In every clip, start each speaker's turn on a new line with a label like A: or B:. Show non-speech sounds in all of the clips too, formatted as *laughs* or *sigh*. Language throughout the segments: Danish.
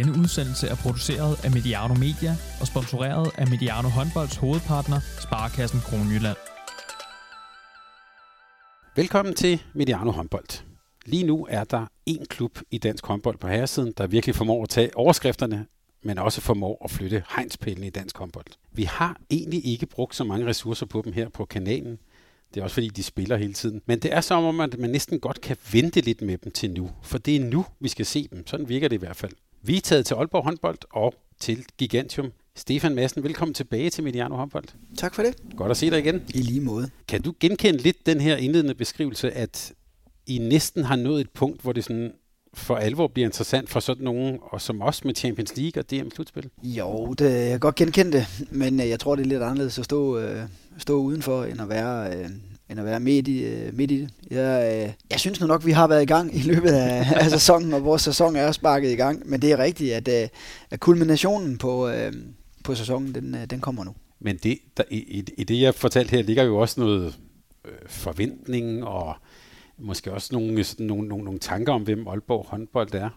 A: Denne udsendelse er produceret af Mediano Media og sponsoreret af Mediano Håndbolds hovedpartner, Sparkassen Kronjylland.
B: Velkommen til Mediano Håndbold. Lige nu er der én klub i dansk håndbold på herresiden, der virkelig formår at tage overskrifterne, men også formår at flytte hegnspælene i dansk håndbold. Vi har egentlig ikke brugt så mange ressourcer på dem her på kanalen. Det er også fordi, de spiller hele tiden. Men det er som om, at man næsten godt kan vente lidt med dem til nu. For det er nu, vi skal se dem. Sådan virker det i hvert fald. Vi er taget til Aalborg håndbold og til Gigantium. Stefan Madsen, velkommen tilbage til Mediano håndbold.
C: Tak for det.
B: Godt at se dig igen.
C: I lige måde.
B: Kan du genkende lidt den her indledende beskrivelse, at I næsten har nået et punkt, hvor det sådan for alvor bliver interessant for sådan nogen, og som også med Champions League og DM-slutspil?
C: Jo, det, jeg kan godt genkende det, men øh, jeg tror, det er lidt anderledes at stå, øh, stå udenfor, end at være, øh, end at være midt, i, øh, midt i det. Jeg, øh, jeg synes nu nok, vi har været i gang i løbet af, af sæsonen, og vores sæson er sparket i gang, men det er rigtigt, at, øh, at kulminationen på, øh, på sæsonen, den, øh, den kommer nu.
B: Men det, der, i, i det, jeg fortalte her, ligger jo også noget øh, forventning og måske også nogle, sådan, nogle, nogle, nogle tanker om, hvem Aalborg håndbold er.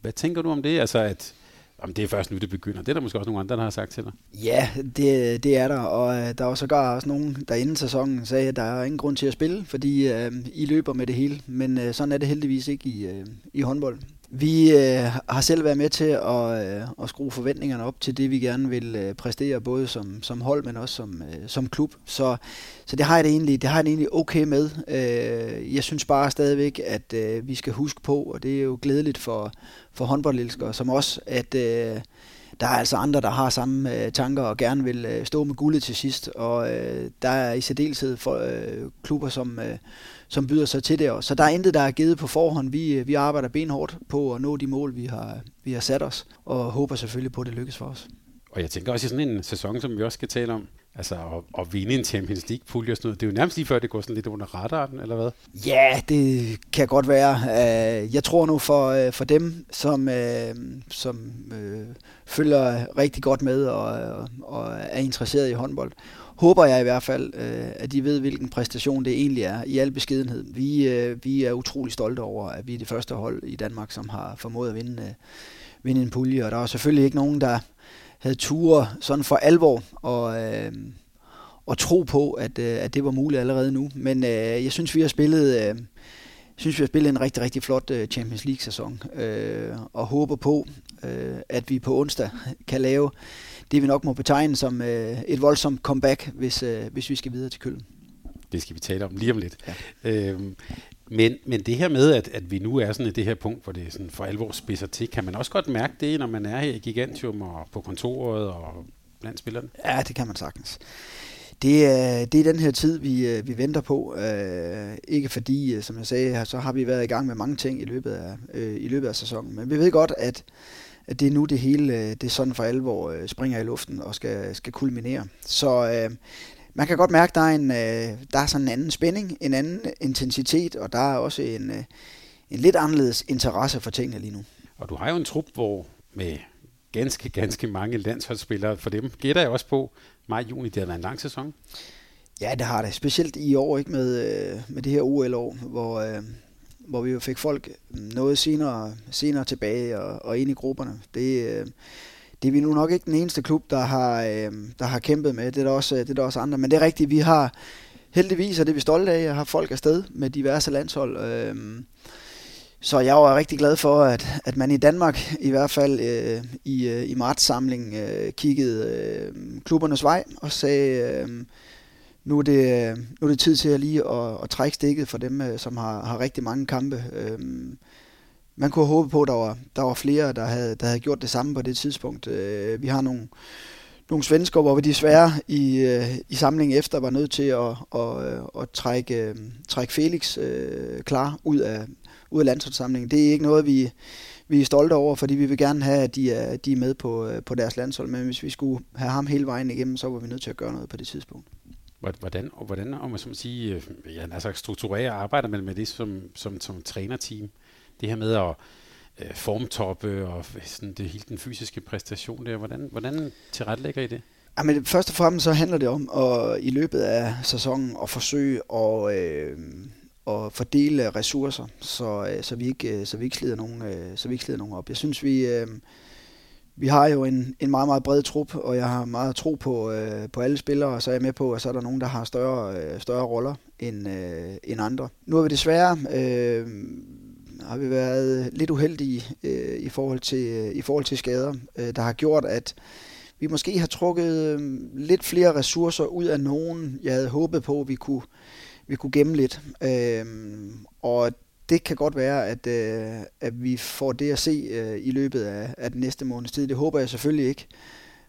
B: Hvad tænker du om det? Altså, at om det er først nu, det begynder. Det er der måske også nogle andre, der har sagt til dig.
C: Ja, det, det er der, og øh, der var sågar også nogen, der inden sæsonen sagde, at der er ingen grund til at spille, fordi øh, I løber med det hele. Men øh, sådan er det heldigvis ikke i, øh, i håndbold. Vi øh, har selv været med til at, øh, at skrue forventningerne op til det, vi gerne vil øh, præstere, både som, som hold, men også som, øh, som klub. Så, så det har jeg det egentlig, det har jeg det egentlig okay med. Øh, jeg synes bare stadigvæk, at øh, vi skal huske på, og det er jo glædeligt for, for håndboldelskere som os, at øh, der er altså andre, der har samme øh, tanker og gerne vil øh, stå med guldet til sidst. Og øh, der er i særdeleshed for, øh, klubber, som, øh, som byder sig til det. Og, Så der er intet, der er givet på forhånd. Vi, øh, vi arbejder benhårdt på at nå de mål, vi har, vi har sat os, og håber selvfølgelig på, at det lykkes for os.
B: Og jeg tænker også i sådan en sæson, som vi også skal tale om, altså at, at vinde en Champions League-pulje og sådan noget, det er jo nærmest lige før, det går sådan lidt under radaren, eller hvad?
C: Ja, det kan godt være. Øh, jeg tror nu for, øh, for dem, som, øh, som følger rigtig godt med og, og er interesseret i håndbold, håber jeg i hvert fald, at de ved, hvilken præstation det egentlig er, i al beskedenhed. Vi, vi er utrolig stolte over, at vi er det første hold i Danmark, som har formået at vinde, vinde en pulje, og der er selvfølgelig ikke nogen, der havde ture sådan for alvor og, øh, og tro på, at, øh, at det var muligt allerede nu. Men øh, jeg synes, vi har spillet... Øh, synes, vi har spillet en rigtig, rigtig flot øh, Champions League-sæson, øh, og håber på, øh, at vi på onsdag kan lave det, vi nok må betegne som øh, et voldsomt comeback, hvis, øh, hvis vi skal videre til Køln.
B: Det skal vi tale om lige om lidt. Ja. Øhm, men, men det her med, at, at vi nu er sådan i det her punkt, hvor det sådan for alvor spidser til, kan man også godt mærke det, når man er her i Gigantium og på kontoret og blandt spillerne?
C: Ja, det kan man sagtens. Det er, det er den her tid, vi, øh, vi venter på. Uh, ikke fordi, som jeg sagde, så har vi været i gang med mange ting i løbet af, uh, i løbet af sæsonen. Men vi ved godt, at, at det er nu det hele, det sådan for alvor springer i luften og skal, skal kulminere. Så uh, man kan godt mærke, at der er, en, øh, der er sådan en anden spænding, en anden intensitet, og der er også en, øh, en lidt anderledes interesse for tingene lige nu.
B: Og du har jo en trup, hvor med ganske, ganske mange landsholdsspillere, for dem gætter jeg også på, maj-juni, det har været en lang sæson.
C: Ja, det har det. Specielt i år, ikke med, øh, med det her OL-år, hvor, øh, hvor vi jo fik folk noget senere, senere tilbage og, og ind i grupperne. Det, øh, det er vi nu nok ikke den eneste klub, der har, øh, der har kæmpet med. Det er, der også, øh, det er der også andre. Men det er rigtigt, vi har heldigvis, og det er vi stolte af, at have folk afsted med diverse landshold. Øh, så jeg var rigtig glad for, at, at man i Danmark, i hvert fald øh, i, øh, i marts samling øh, kiggede øh, klubbernes vej og sagde, øh, nu, er det, øh, nu er det tid til at lige at, at trække stikket for dem, øh, som har, har rigtig mange kampe. Øh, man kunne håbe på, at der var, der var flere, der havde, der havde gjort det samme på det tidspunkt. Øh, vi har nogle, nogle svensker, hvor vi desværre i, øh, i samlingen efter var nødt til at, at, at, at trække, øh, trække Felix øh, klar ud af, ud af landsholdssamlingen. Det er ikke noget, vi, vi er stolte over, fordi vi vil gerne have, at de er, de er med på, øh, på deres landshold. Men hvis vi skulle have ham hele vejen igennem, så var vi nødt til at gøre noget på det tidspunkt.
B: Hvordan, og hvordan om man så sige, ja, altså strukturere arbejder man med det som, som, som trænerteam? Det her med at øh, formtoppe og sådan det hele den fysiske præstation der, hvordan, hvordan tilrettelægger I det?
C: Jamen, først og fremmest så handler det om at, i løbet af sæsonen at forsøge at, øh, at fordele ressourcer, så, øh, så, vi ikke, øh, så, vi ikke slider nogen, øh, så vi ikke slider nogen op. Jeg synes, vi, øh, vi har jo en, en meget, meget bred trup, og jeg har meget tro på, øh, på alle spillere, og så er jeg med på, at så er der nogen, der har større, øh, større roller end, øh, end andre. Nu har vi desværre øh, har vi været lidt uheldige øh, i, forhold til, øh, i forhold til skader, øh, der har gjort, at vi måske har trukket øh, lidt flere ressourcer ud af nogen, jeg havde håbet på, at vi kunne, vi kunne gemme lidt. Øh, og det kan godt være, at, øh, at vi får det at se øh, i løbet af, af den næste måneds tid. Det håber jeg selvfølgelig ikke.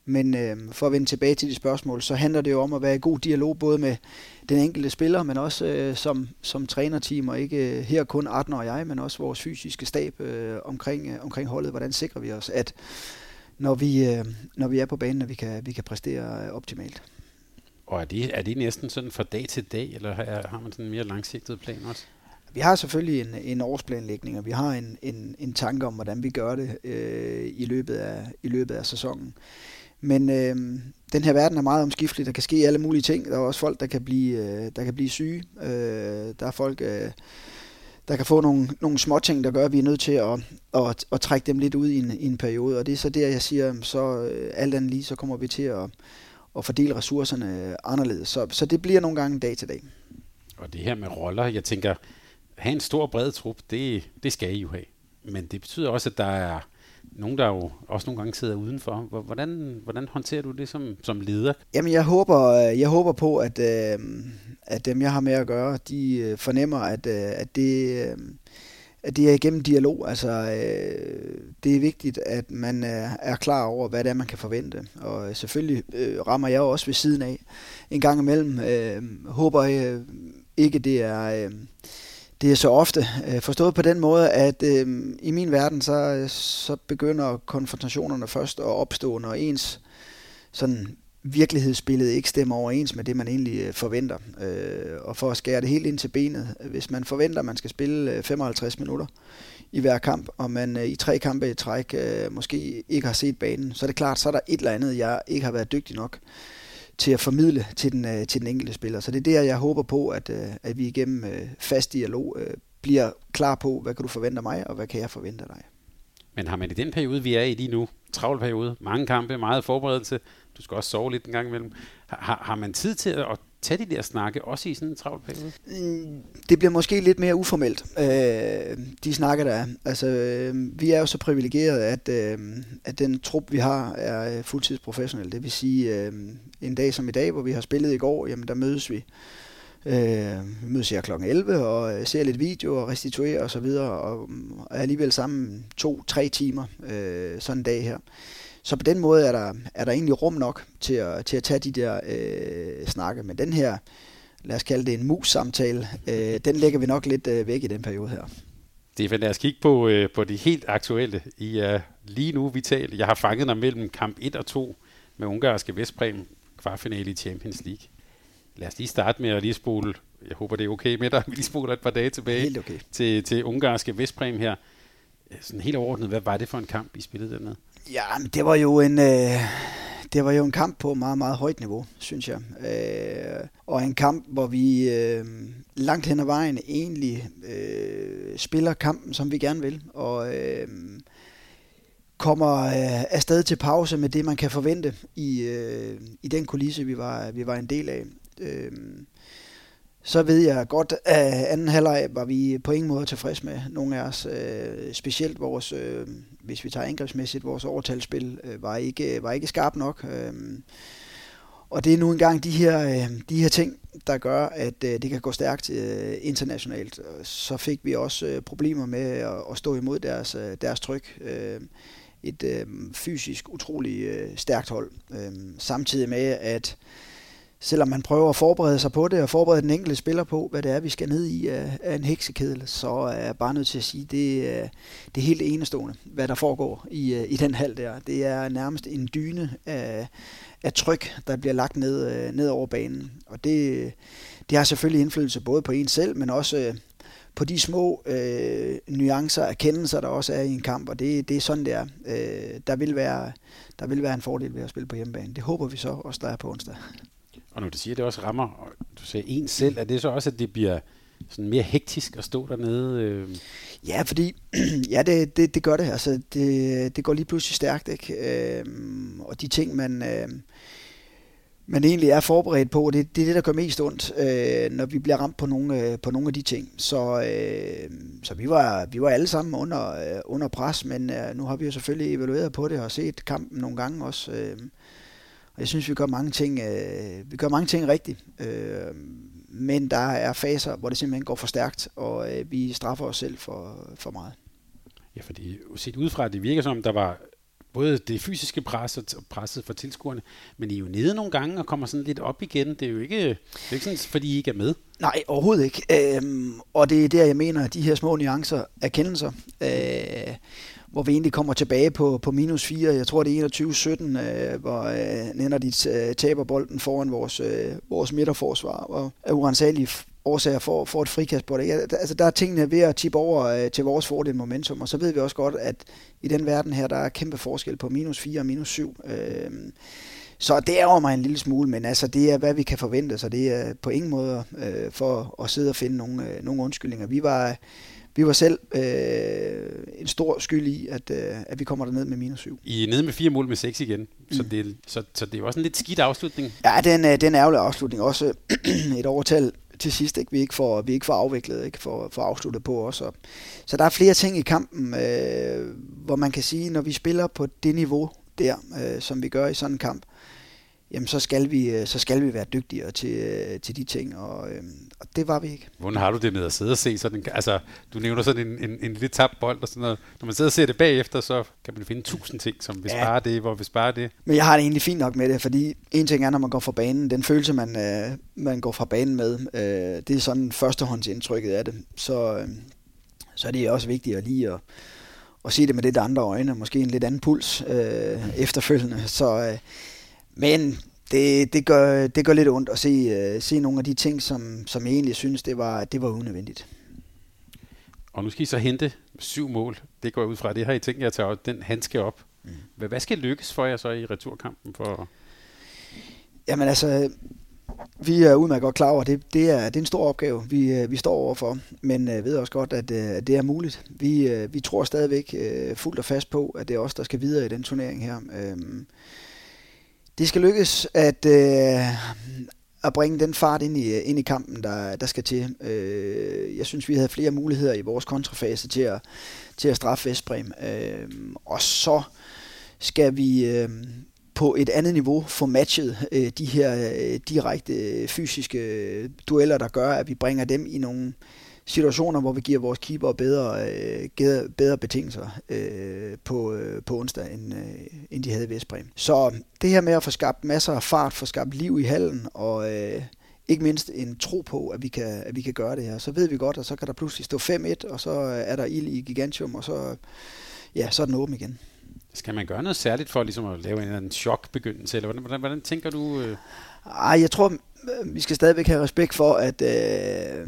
C: Men øh, for at vende tilbage til de spørgsmål, så handler det jo om at være i god dialog både med den enkelte spiller, men også øh, som, som trænerteam, og ikke øh, her kun Arden og jeg, men også vores fysiske stab øh, omkring, øh, omkring holdet. Hvordan sikrer vi os, at når vi, øh, når vi er på banen, at vi kan, vi kan præstere optimalt.
B: Og er det, er det næsten sådan fra dag til dag, eller har, har man sådan en mere langsigtet plan også?
C: Vi har selvfølgelig en, en årsplanlægning, og vi har en, en, en tanke om, hvordan vi gør det øh, i, løbet af, i løbet af sæsonen. Men øh, den her verden er meget omskiftelig. Der kan ske alle mulige ting. Der er også folk, der kan blive, øh, der kan blive syge. Øh, der er folk, øh, der kan få nogle, nogle små ting, der gør, at vi er nødt til at, at, at trække dem lidt ud i en, i en periode. Og det er så der, jeg siger, så øh, alt andet lige, så kommer vi til at, at fordele ressourcerne anderledes. Så, så det bliver nogle gange dag til dag.
B: Og det her med roller, jeg tænker, have en stor bred trup, det, det skal I jo have. Men det betyder også, at der er nogen, der jo også nogle gange sidder udenfor. Hvordan, hvordan håndterer du det som, som leder?
C: Jamen, jeg håber, øh, jeg håber på, at, øh, at dem, jeg har med at gøre, de øh, fornemmer, at, øh, at det... Øh, at det er igennem dialog. Altså, øh, det er vigtigt, at man er, er klar over, hvad det er, man kan forvente. Og selvfølgelig øh, rammer jeg også ved siden af en gang imellem. Øh, håber jeg ikke, det er... Øh, det er så ofte øh, forstået på den måde, at øh, i min verden, så, øh, så begynder konfrontationerne først at opstå, når ens sådan virkelighedsbillede ikke stemmer overens med det, man egentlig øh, forventer. Øh, og for at skære det helt ind til benet, hvis man forventer, at man skal spille 55 minutter i hver kamp, og man øh, i tre kampe i træk øh, måske ikke har set banen, så er det klart, så er der et eller andet, jeg ikke har været dygtig nok til at formidle til den, øh, til den enkelte spiller. Så det er der, jeg håber på, at, øh, at vi igennem øh, fast dialog øh, bliver klar på, hvad kan du forvente af mig, og hvad kan jeg forvente af dig.
B: Men har man i den periode, vi er i lige nu, travl periode, mange kampe, meget forberedelse, du skal også sove lidt en gang imellem, har, har man tid til at tage de der snakke, også i sådan en travl periode?
C: Mm, det bliver måske lidt mere uformelt, øh, de snakker der er. Altså, øh, vi er jo så privilegeret, at, øh, at den trup, vi har, er øh, fuldtidsprofessionel. Det vil sige, øh, en dag som i dag, hvor vi har spillet i går, jamen der mødes vi. Øh, vi mødes her kl. 11 og øh, ser lidt video og restituerer osv. Og, så videre, og mm, er alligevel sammen to-tre timer øh, sådan en dag her. Så på den måde er der, er der egentlig rum nok til at, til at tage de der øh, snakke. Men den her, lad os kalde det en mus-samtale, øh, den lægger vi nok lidt øh, væk i den periode her.
B: Stefan, lad os kigge på, øh, på de helt aktuelle. I er lige nu vital. Jeg har fanget dig mellem kamp 1 og 2 med ungarske Vestbrem kvartfinale i Champions League. Lad os lige starte med at lige spole, jeg håber det er okay med dig, *laughs* vi lige spoler et par dage tilbage
C: Helt okay.
B: til, til ungarske Vestbrem her. Sådan helt overordnet, hvad var det for en kamp, I spillede dernede?
C: Ja, det var jo en... Øh det var jo en kamp på meget, meget højt niveau, synes jeg. Øh, og en kamp, hvor vi øh, langt hen ad vejen egentlig øh, spiller kampen, som vi gerne vil. Og øh, kommer øh, afsted til pause med det, man kan forvente i, øh, i den kulisse, vi var, vi var en del af. Øh, så ved jeg godt, at anden halvleg var vi på ingen måde tilfreds med nogle af os. Øh, specielt vores, øh, hvis vi tager angrebsmæssigt, vores overtalsspil øh, var, ikke, var ikke skarp nok. Øh, og det er nu engang de her, øh, de her ting, der gør, at øh, det kan gå stærkt øh, internationalt. Så fik vi også øh, problemer med at, at stå imod deres, øh, deres tryk. Øh, et øh, fysisk utrolig øh, stærkt hold. Øh, samtidig med, at selvom man prøver at forberede sig på det, og forberede den enkelte spiller på, hvad det er, vi skal ned i af, af en heksekedel, så er jeg bare nødt til at sige, det, det er helt enestående, hvad der foregår i, øh, i den hal der. Det er nærmest en dyne af, af tryk, der bliver lagt ned, øh, ned over banen. Og det, det har selvfølgelig indflydelse både på en selv, men også øh, på de små øh, nuancer, erkendelser, der også er i en kamp, og det, det er sådan, det er. Øh, der, vil være, der vil være en fordel ved at spille på hjemmebane. Det håber vi så også, der er på onsdag.
B: Og når du siger, at det også rammer, du siger en selv, er det så også, at det bliver sådan mere hektisk at stå dernede? Øh?
C: Ja, fordi *clears throat* ja, det, det, det gør det. Altså, det, det går lige pludselig stærkt, ikke? Øh, og de ting, man... Øh, man egentlig er forberedt på, det, det er det, der gør mest ondt, øh, når vi bliver ramt på nogle, øh, på nogle af de ting. Så, øh, så vi, var, vi var alle sammen under, øh, under pres, men øh, nu har vi jo selvfølgelig evalueret på det og set kampen nogle gange også. Øh, og jeg synes, vi gør mange ting, øh, vi gør mange ting rigtigt. Øh, men der er faser, hvor det simpelthen går for stærkt, og øh, vi straffer os selv for, for meget.
B: Ja, fordi set udefra, det virker som, der var både det fysiske pres og presset for tilskuerne, men I er jo nede nogle gange og kommer sådan lidt op igen. Det er jo ikke, det er ikke sådan, fordi I ikke er med.
C: Nej, overhovedet ikke. Øhm, og det er der, jeg mener, at de her små nuancer erkendelser, øh, hvor vi egentlig kommer tilbage på, på minus 4. Jeg tror, det er 21-17, øh, hvor øh, Nenadit øh, taber bolden foran vores, øh, vores midterforsvar, og er urensagelige årsager for, for et frikast på det. Ja, altså, der er tingene ved at tippe over øh, til vores fordel momentum, og så ved vi også godt, at i den verden her, der er kæmpe forskel på minus 4 og minus 7. Øh, så det er over mig en lille smule, men altså det er, hvad vi kan forvente, så det er på ingen måde øh, for at sidde og finde nogle, øh, nogle undskyldninger. Vi var, vi var selv øh, en stor skyld i, at, øh, at vi kommer derned med minus 7.
B: I er nede med fire mål med 6 igen, mm. så, det, så, så det er også en lidt skidt afslutning.
C: Ja, den, øh, den ærgerlige afslutning. Også *clears throat* et overtal til sidst, ikke? Vi, ikke får, vi ikke får afviklet, ikke får, får afsluttet på os. Og, så der er flere ting i kampen, øh, hvor man kan sige, når vi spiller på det niveau der, øh, som vi gør i sådan en kamp, jamen så skal vi, øh, så skal vi være dygtigere til, øh, til de ting, og, øh, og det var vi ikke.
B: Hvordan har du det med at sidde og se sådan altså du nævner sådan en, en, en lidt tabt bold og sådan noget. Når man sidder og ser det bagefter, så kan man finde tusind ting, som vi ja. sparer det, hvor vi sparer det.
C: Men jeg har det egentlig fint nok med det, fordi en ting er, når man går fra banen, den følelse, man, øh, man går fra banen med, øh, det er sådan førstehåndsindtrykket af det. Så, øh, så er det også vigtigt at lige at, at se det med lidt andre øjne, måske en lidt anden puls øh, efterfølgende. Så, øh, men det, det, gør, det gør lidt ondt at se, uh, se nogle af de ting, som, som jeg egentlig synes, det var, det var unødvendigt.
B: Og nu skal I så hente syv mål. Det går ud fra, det har I tænkt jer at tage den handske op. Mm. Hvad, skal lykkes for jer så i returkampen? For...
C: Jamen altså, vi er udmærket godt klar over, at det, det, er, det er en stor opgave, vi, øh, vi står overfor, men uh, ved også godt, at, uh, det er muligt. Vi, uh, vi tror stadigvæk uh, fuldt og fast på, at det er os, der skal videre i den turnering her. Uh, det skal lykkes at, øh, at bringe den fart ind i, øh, ind i kampen, der, der skal til. Øh, jeg synes, vi havde flere muligheder i vores kontrafase til at, til at straffe Vestbrem. Øh, og så skal vi øh, på et andet niveau få matchet øh, de her øh, direkte øh, fysiske dueller, der gør, at vi bringer dem i nogle situationer, hvor vi giver vores keeper bedre, øh, bedre betingelser øh, på, øh, på onsdag, end, øh, end de havde i Vestbrem. Så det her med at få skabt masser af fart, få skabt liv i hallen, og øh, ikke mindst en tro på, at vi, kan, at vi kan gøre det her, så ved vi godt, at så kan der pludselig stå 5-1, og så er der ild i Gigantium, og så, ja, så er den åben igen.
B: Skal man gøre noget særligt for ligesom at lave en, en chokbegyndelse, eller hvordan, hvordan, hvordan tænker du? Øh?
C: Ej, jeg tror, vi skal stadigvæk have respekt for, at øh,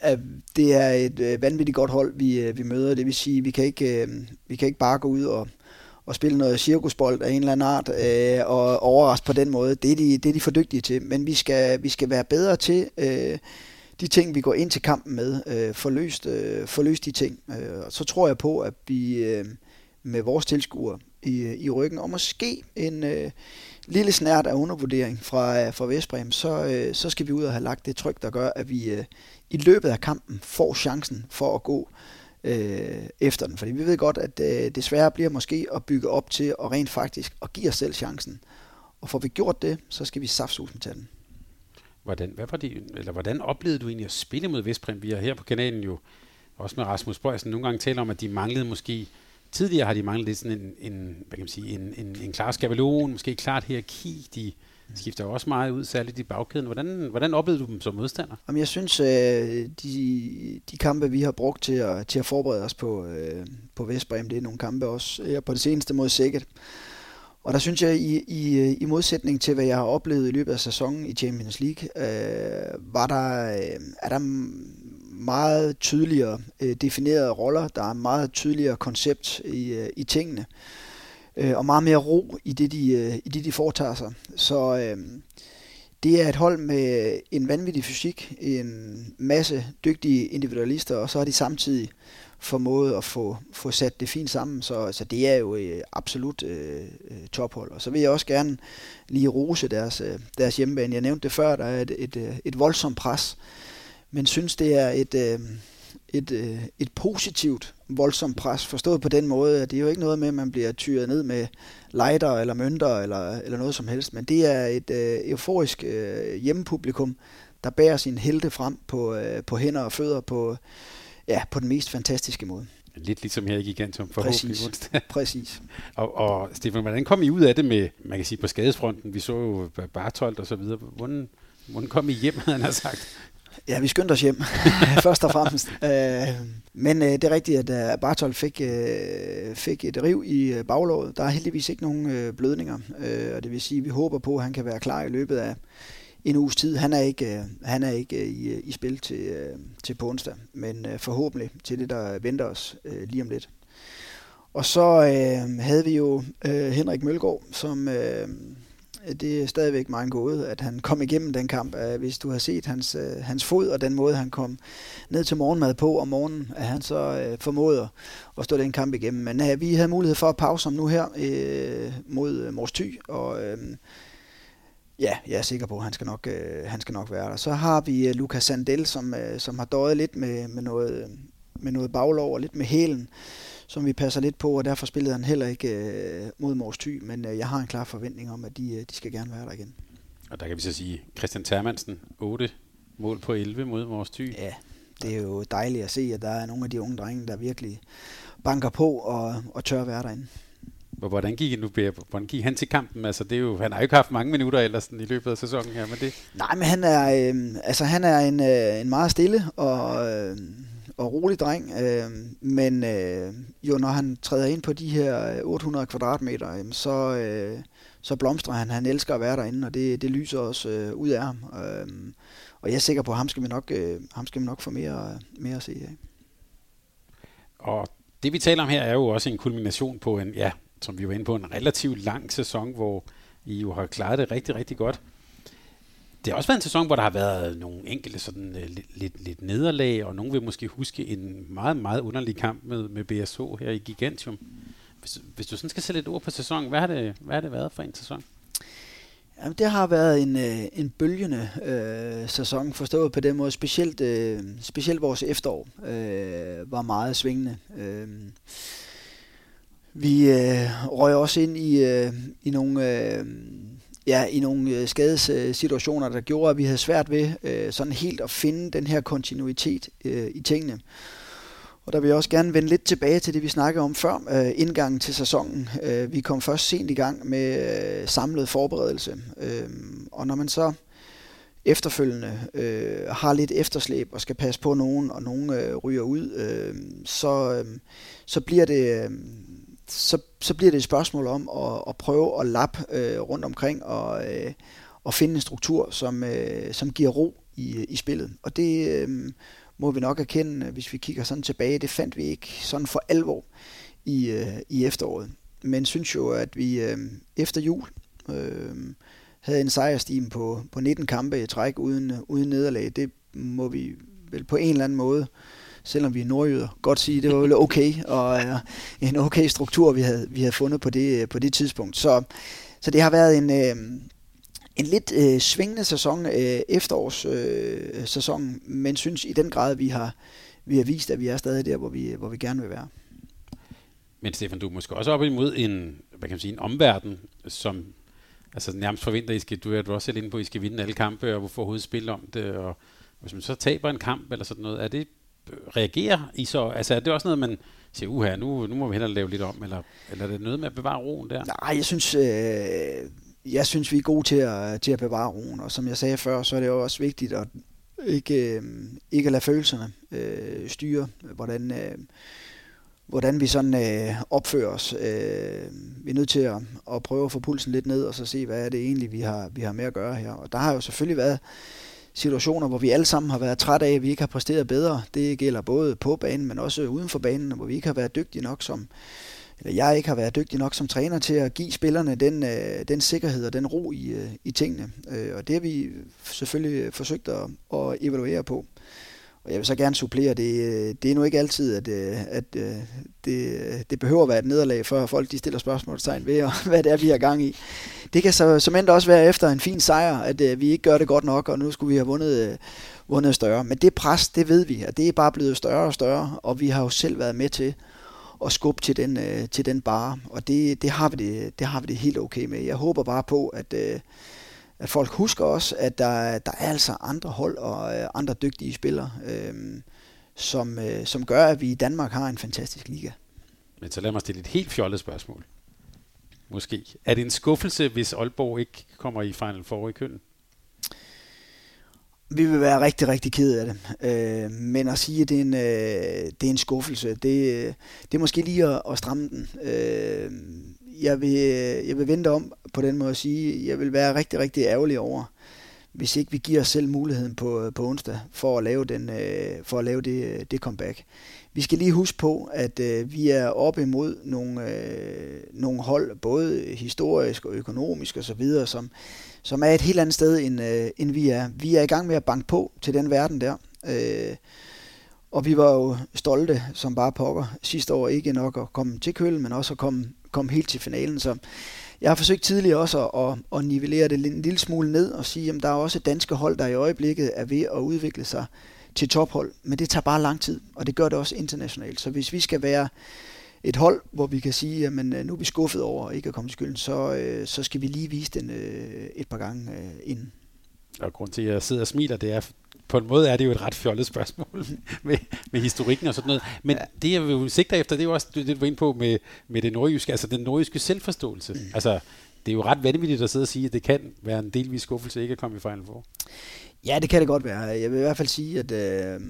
C: at det er et øh, vanvittigt godt hold, vi, øh, vi møder. Det vil sige, vi kan ikke, øh, vi kan ikke bare gå ud og, og spille noget cirkusbold af en eller anden art øh, og overraske på den måde. Det er, de, det er de for dygtige til. Men vi skal, vi skal være bedre til øh, de ting, vi går ind til kampen med. Øh, forløst, øh, forløst de ting. Øh, så tror jeg på, at vi øh, med vores tilskuere i, i ryggen, og måske en øh, lille snært af undervurdering fra, fra Vestbrem, så, øh, så skal vi ud og have lagt det tryk, der gør, at vi øh, i løbet af kampen får chancen for at gå øh, efter den. Fordi vi ved godt, at øh, det svære bliver måske at bygge op til og rent faktisk at give os selv chancen. Og får vi gjort det, så skal vi saftsusen til den.
B: Hvordan, hvad var det, eller hvordan oplevede du egentlig at spille mod Vestbrem? Vi har her på kanalen jo også med Rasmus Bøjsen nogle gange taler om, at de manglede måske Tidligere har de manglet lidt sådan en, en, hvad kan man sige, en, en, en klar skabelon, måske et klart hierarki. De skifter jo også meget ud, særligt i bagkæden. Hvordan, hvordan oplevede du dem som modstander?
C: Jamen, jeg synes, øh, de, de kampe, vi har brugt til at, til at forberede os på, øh, på Vestbrem, det er nogle kampe også jeg på det seneste mod Sækket. Og der synes jeg, i, i, i modsætning til, hvad jeg har oplevet i løbet af sæsonen i Champions League, øh, var der, øh, er der meget tydeligere øh, definerede roller, der er meget tydeligere koncept i, øh, i tingene, øh, Øh, og meget mere ro i det, de, øh, i det, de foretager sig. Så øh, det er et hold med en vanvittig fysik, en masse dygtige individualister, og så har de samtidig formået at få, få sat det fint sammen, så, så det er jo øh, absolut øh, øh tophold. Og så vil jeg også gerne lige rose deres, øh, deres hjemmebane. Jeg nævnte det før, der er et, et, øh, et voldsomt pres, men synes det er et, øh, et, øh, et positivt voldsomt pres, forstået på den måde, at det er jo ikke noget med, at man bliver tyret ned med lighter eller mønter eller, eller noget som helst, men det er et øh, euforisk øh, hjemmepublikum, der bærer sin helte frem på, øh, på hænder og fødder på, ja, på den mest fantastiske måde.
B: Lidt ligesom her i Gigantum
C: forhåbentlig Præcis. *laughs* Præcis.
B: og, og Stefan, hvordan kom I ud af det med, man kan sige på skadesfronten, vi så jo Bartolt og så videre, hvordan, hvordan kom I hjem, havde han sagt?
C: Ja, vi skyndte os hjem, *laughs* først og fremmest. *laughs* Øh, men øh, det er rigtigt, at uh, Bartol fik, uh, fik et riv i baglåret. Der er heldigvis ikke nogen blødninger, og det vil sige, at vi håber på, at han kan være klar i løbet af en uges tid. Han er ikke, han er ikke i, i spil til, til på onsdag, men forhåbentlig til det, der venter os lige om lidt. Og så havde vi jo Henrik Mølgaard, som det er stadigvæk meget gåde, at han kom igennem den kamp. Øh, hvis du har set hans, øh, hans fod og den måde, han kom ned til morgenmad på om morgenen, at han så øh, formåede at stå den kamp igennem. Men øh, vi havde mulighed for at pause ham nu her øh, mod øh, Mors Thy, og øh, ja, jeg er sikker på, at han skal nok, øh, han skal nok være der. Så har vi øh, Sandel, som, øh, som har døjet lidt med, med, noget, med noget baglov og lidt med hælen som vi passer lidt på, og derfor spillede han heller ikke øh, mod Mors Thy, men øh, jeg har en klar forventning om, at de, øh, de skal gerne være der igen.
B: Og der kan vi så sige, Christian Termansen, 8 mål på 11 mod Mors Thy.
C: Ja, det er jo dejligt at se, at der er nogle af de unge drenge, der virkelig banker på og, og tør være derinde.
B: Hvordan gik, nu, hvordan gik han til kampen? Altså, det er jo, han har jo ikke haft mange minutter ellers i løbet af sæsonen her, men det...
C: Nej, men han er, øh, altså, han er en, øh, en meget stille og, øh, og rolig dreng, øh, men øh, jo når han træder ind på de her øh, 800 kvadratmeter, øh, så, øh, så blomstrer han. Han elsker at være derinde, og det, det lyser også øh, ud af ham. Øh, og jeg er sikker på, at ham skal vi nok, øh, ham skal vi nok få mere, mere at se af.
B: Og det vi taler om her er jo også en kulmination på en, ja, som vi var inde på, en relativt lang sæson, hvor I jo har klaret det rigtig, rigtig godt det har også været en sæson, hvor der har været nogle enkelte sådan uh, lidt, lidt, lidt nederlag, og nogen vil måske huske en meget, meget underlig kamp med, med BSH her i Gigantium. Hvis, hvis du sådan skal sætte et ord på sæsonen, hvad har det, hvad har det været for en sæson?
C: Jamen, det har været en, øh, en bølgende øh, sæson, forstået på den måde. Specielt, øh, specielt vores efterår øh, var meget svingende. Øh, vi øh, røg også ind i, øh, i nogle... Øh, ja, i nogle øh, skadessituationer, der gjorde, at vi havde svært ved øh, sådan helt at finde den her kontinuitet øh, i tingene. Og der vil jeg også gerne vende lidt tilbage til det, vi snakkede om før, øh, indgangen til sæsonen. Øh, vi kom først sent i gang med øh, samlet forberedelse, øh, og når man så efterfølgende øh, har lidt efterslæb og skal passe på nogen, og nogen øh, ryger ud, øh, så, øh, så bliver det... Øh, så, så bliver det et spørgsmål om at, at prøve at lappe øh, rundt omkring og, øh, og finde en struktur, som, øh, som giver ro i, i spillet. Og det øh, må vi nok erkende, hvis vi kigger sådan tilbage. Det fandt vi ikke sådan for alvor i, øh, i efteråret. Men synes jo, at vi øh, efter jul øh, havde en sejrstime på, på 19 kampe i træk uden, uden nederlag. Det må vi vel på en eller anden måde øh, selvom vi er nordjyder, godt sige, det var vel okay, og øh, en okay struktur, vi havde, vi havde fundet på det, øh, på det tidspunkt. Så, så det har været en, øh, en lidt øh, svingende sæson, øh, uh, efterårssæson, øh, sæson, men synes i den grad, vi har, vi har vist, at vi er stadig der, hvor vi, hvor vi gerne vil være.
B: Men Stefan, du er måske også op imod en, hvad kan man sige, en omverden, som altså nærmest forventer, I skal, du er du også selv inde på, at I skal vinde alle kampe, og hvorfor overhovedet spille om det, og hvis man så taber en kamp eller sådan noget, er det reagerer I så? Altså er det også noget, man siger, uha, nu, nu må vi hellere lave lidt om, eller, eller er det noget med at bevare roen der?
C: Nej, jeg synes, øh, jeg synes vi er gode til at, til at bevare roen, og som jeg sagde før, så er det jo også vigtigt at ikke, øh, ikke at lade følelserne øh, styre, hvordan, øh, hvordan vi sådan øh, opfører os. Øh, vi er nødt til at, at prøve at få pulsen lidt ned, og så se, hvad er det egentlig, vi har, vi har med at gøre her. Og der har jo selvfølgelig været situationer, hvor vi alle sammen har været trætte af, at vi ikke har præsteret bedre. Det gælder både på banen, men også uden for banen, hvor vi ikke har været dygtige nok som, eller jeg ikke har været dygtig nok som træner til at give spillerne den, øh, den sikkerhed og den ro i, øh, i tingene. Øh, og det har vi selvfølgelig forsøgt at, at evaluere på. Og jeg vil så gerne supplere, det, det er nu ikke altid, at, øh, at øh, det, det behøver at være et nederlag, før folk de stiller spørgsmålstegn ved, og *laughs* hvad det er, vi har gang i. Det kan så som også være efter en fin sejr, at øh, vi ikke gør det godt nok, og nu skulle vi have vundet, vundet større. Men det pres, det ved vi, at det er bare blevet større og større, og vi har jo selv været med til at skubbe til den, til den bare, og det, det, har vi det, det har vi det helt okay med. Jeg håber bare på, at, at folk husker også, at der, der er altså andre hold og øh, andre dygtige spillere, øh, som, øh, som gør, at vi i Danmark har en fantastisk liga.
B: Men så lad mig stille et helt fjollet spørgsmål. Måske. Er det en skuffelse, hvis Aalborg ikke kommer i Final Four i køen?
C: Vi vil være rigtig, rigtig ked af det. Øh, men at sige, at det er en, øh, det er en skuffelse, det, det er måske lige at, at stramme den. Øh, jeg, vil, jeg vil vente om på den måde at sige, jeg vil være rigtig, rigtig ærgerlig over, hvis ikke vi giver os selv muligheden på, på onsdag for at lave, den, øh, for at lave det, det comeback. Vi skal lige huske på, at øh, vi er oppe imod nogle, øh, nogle hold, både historisk og økonomisk osv., som, som er et helt andet sted, end, øh, end vi er. Vi er i gang med at banke på til den verden der. Øh, og vi var jo stolte som bare pokker sidste år, ikke nok at komme til køl, men også at komme, kom helt til finalen. Så jeg har forsøgt tidligere også at, at, at nivellere det en lille smule ned og sige, at der er også danske hold, der i øjeblikket er ved at udvikle sig til tophold. Men det tager bare lang tid, og det gør det også internationalt. Så hvis vi skal være et hold, hvor vi kan sige, at øh, nu er vi skuffet over ikke at komme til skylden, så, øh, så skal vi lige vise den øh, et par gange inden.
B: Og grund til, at jeg sidder og smiler, det er, på en måde er det jo et ret fjollet spørgsmål *laughs* med, med historikken og sådan noget. Men ja. det, jeg vil sigte efter, det er jo også det, du var inde på med, med det nordjyske, altså den nordjyske selvforståelse. Mm. Altså, det er jo ret vanvittigt at sidde og sige, at det kan være en delvis skuffelse ikke at komme i Final Four.
C: Ja, det kan det godt være. Jeg vil i hvert fald sige, at øh,